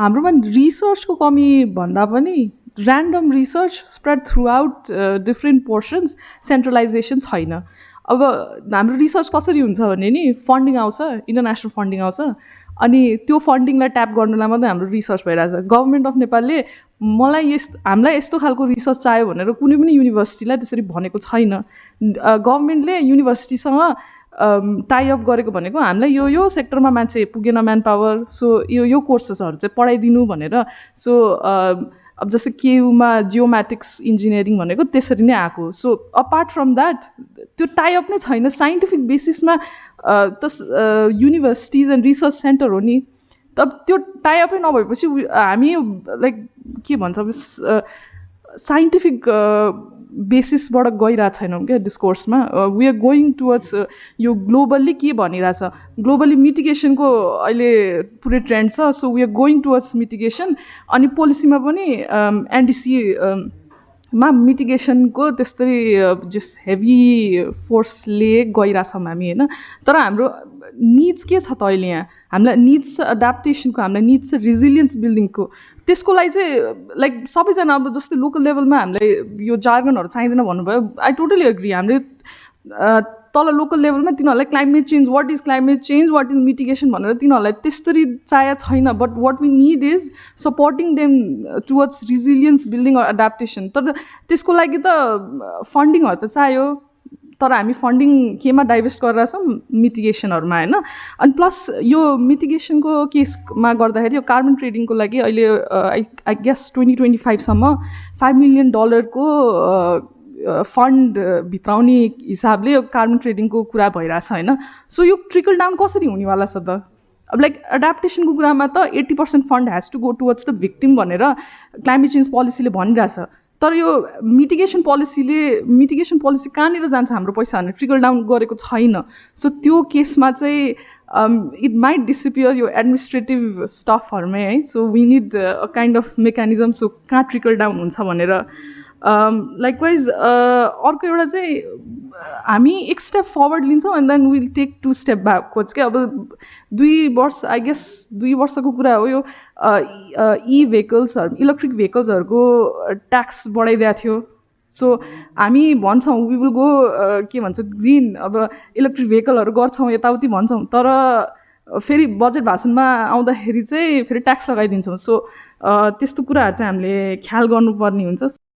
हाम्रोमा रिसर्चको कमी भन्दा पनि random research spread throughout different portions centralization छैन। अब हाम्रो रिसर्च कसरी हुन्छ भने नि फन्डिङ आउँछ इन्टरनेसनल फन्डिङ आउँछ अनि त्यो फन्डिङलाई ट्याप गर्नुलाई मात्रै हाम्रो रिसर्च भइरहेछ। गभर्मेन्ट अफ नेपालले मलाई यस हामीलाई यस्तो खालको रिसर्च चाहियो भनेर कुनै पनि युनिभर्सिटीलाई त्यसरी भनेको छैन। गभर्मेन्टले युनिभर्सिटीसँग टाइअप गरेको भनेको हामीलाई यो यो सेक्टरमा मान्छे पुगेन म्यान पावर सो यो यो कोर्सेसहरू चाहिँ पढाइदिनु भनेर सो अब जस्तै केयुमा जियोमेटिक्स इन्जिनियरिङ भनेको त्यसरी नै आएको सो अपार्ट फ्रम द्याट त्यो टाइअप नै छैन। साइन्टिफिक बेसिसमा त युनिभर्सिटिज एन्ड रिसर्च सेन्टर हो नि। त त्यो टाइअपै नभएपछि हामी लाइक के भन्छ साइन्टिफिक बेसिसबाट गइरहेको छैनौँ क्या डिस्कोर्समा वी आर गोइङ टुवर्ड्स यो ग्लोबल्ली के भनिरहेछ? ग्लोबली मिटिगेसनको अहिले पुरै ट्रेन्ड छ so we are going towards mitigation अनि पोलिसीमा पनि एनडिसी मा मिटिगेसनको त्यस्तै जस हेभी फोर्सले गइरहेछौँ हामी होइन? तर हाम्रो निड्स के छ त अहिले यहाँ? हामीलाई निड्स एडाप्टेसनको हामीलाई निड्स रिजिलियन्स बिल्डिङको त्यसको लागि चाहिँ लाइक सबैजना अब जस्तै लोकल लेभलमा हामीलाई यो जार्गनहरू चाहिँदैन भन्नुभयो। आई टोटली एग्री हामीले तल लोकल लेभलमा तिनीहरूलाई climate change what is climate change what is mitigation भनेर तिनीहरूलाई त्यस्तरी चाहिएको छैन. But what we need is supporting them towards resilience building adaptation तर त्यसको लागि त फन्डिङहरू त चाहियो. तर हामी फन्डिङ केमा डाइभेस्ट गरेर छौँ? मिटिगेसनहरूमा होइन? अनि प्लस यो मिटिगेसनको केसमा गर्दाखेरि यो कार्बन ट्रेडिङको लागि अहिले I I guess twenty twenty फाइभसम्म five million डलरको फन्ड भित्राउने हिसाबले यो कार्बन ट्रेडिङको कुरा भइरहेछ होइन? सो यो ट्रिकल डाउन कसरी हुनेवाला छ त? अब लाइक एडाप्टेसनको कुरामा त eighty percent fund has to go towards the victim भनेर क्लाइमेट चेन्ज पोलिसीले भनिरहेछ। तर यो मिटिगेसन पोलिसीले मिटिगेसन पोलिसी कहाँनिर जान्छ हाम्रो पैसा भने ट्रिकल डाउन गरेको छैन। सो त्यो केसमा चाहिँ इट माइट डिसिपियर यो एडमिनिस्ट्रेटिभ स्टफहरूमै है? So we need a kind of mechanism so कहाँ ट्रिकल डाउन हुन्छ भनेर लाइकवाइज अर्को एउटा चाहिँ हामी एक स्टेप फरवर्ड लिन्छौँ and then will take two step backwards क्या? अब दुई वर्ष आई गेस दुई वर्षको कुरा हो यो इ भेहिकल्सहरू इलेक्ट्रिक भेहिकल्सहरूको ट्याक्स बढाइदिएको थियो। सो हामी भन्छौँ वी विल गो के भन्छ ग्रिन अब इलेक्ट्रिक भेहिकलहरू गर्छौँ यताउति भन्छौँ। तर फेरि बजेट भाषणमा आउँदाखेरि चाहिँ फेरि ट्याक्स लगाइदिन्छौँ। सो त्यस्तो कुराहरू चाहिँ हामीले ख्याल गर्नुपर्ने हुन्छ।